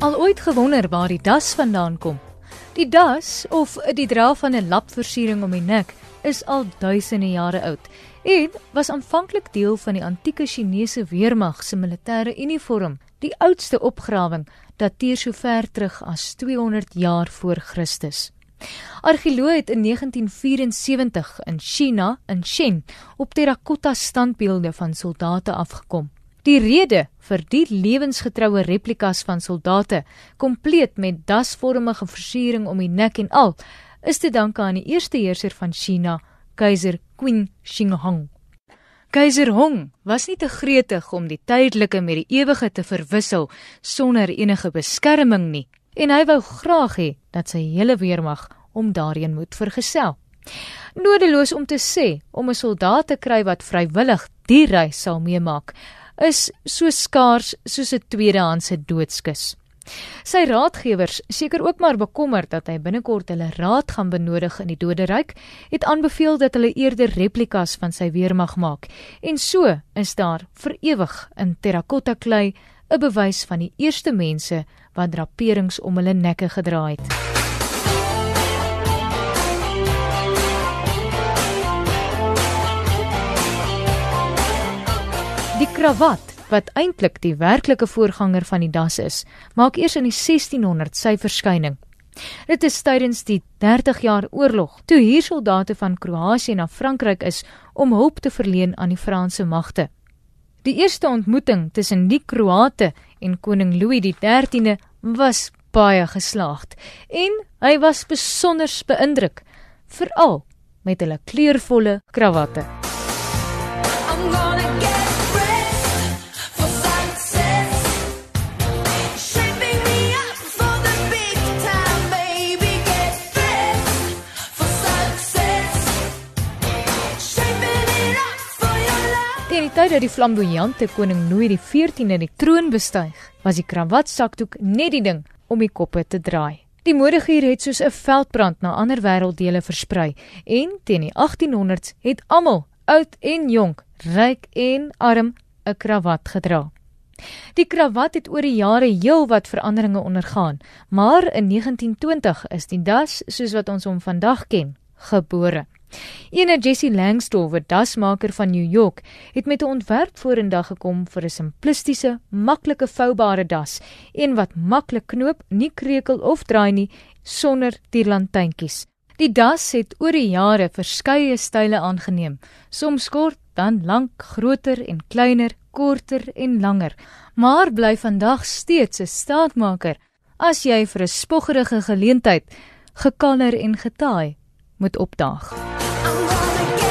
Al ooit gewonder waar die das vandaan kom? Die das of die dra van 'n lapversiering om die nek is al duisende jare oud en was aanvanklik deel van die antieke Chinese weermag se militêre uniform. Die oudste opgrawing dateer so ver terug as 200 jaar voor Christus. Argeoloë het in 1974 in China in Shen op terrakotta standbeelde van soldate afgekom. Die rede vir die lewensgetroue replikas van soldate, kompleet met dasvormige versiering om die nek en al, is te danke aan die eerste heerser van China, keiser Qin Shi Huang. Keiser Hong was nie te gretig om die tydelike met die ewige te verwissel sonder enige beskerming nie, en hy wou graag hê dat sy hele weermag om daarin moet vergesel. Nodeloos om te sê om 'n soldaat te kry wat vrywillig die reis sal meemaak, is so skaars soos 'n tweedehandse doodskus. Sy raadgewers, seker ook maar bekommerd dat hy binnekort hulle raad gaan benodig in die doderyk, het aanbeveel dat hulle eerder replikas van sy weermag maak. En so is daar vir ewig in terrakotta klei 'n bewys van die eerste mense wat draperings om hulle nekke gedra het. Kravat, wat eintlik die werklike voorganger van die das is, maak eers in die 1600 sy verskyning. Dit is tydens die 30 jaar oorlog, toe hier soldate van Kroasie na Frankryk is om hulp te verleen aan die Franse magte. Die eerste ontmoeting tussen die Kroate en koning Louis XIII was baie geslaagd en hy was besonder beïndruk, veral met hulle kleurvolle kravatte. Die tyd dat die flamboyante koning Louis XIV die troon bestyg, was die kravatsakdoek net die ding om die koppe te draai. Die modegier het soos 'n veldbrand na ander wêrelddele versprei en teen die 1800s het almal, oud en jonk, ryk en arm, 'n kravat gedra. Die kravat het oor die jare heelwat veranderinge ondergaan, maar in 1920 is die das soos wat ons hom vandag ken, gebore. Ene Jessie Langsdorff, 'n dasmaker van New York, het met 'n ontwerp vorendag gekom vir 'n simplistiese, maklike voubare das, een wat maklik knoop, nie krekel of draai nie sonder tierlantuintjies. Die das het oor die jare verskeie style aangeneem, soms kort, dan lank, groter en kleiner, korter en langer, maar bly vandag steeds 'n staatmaker as jy vir 'n spoggerige geleentheid gekanner en getaai moet opdaag. I'm gonna get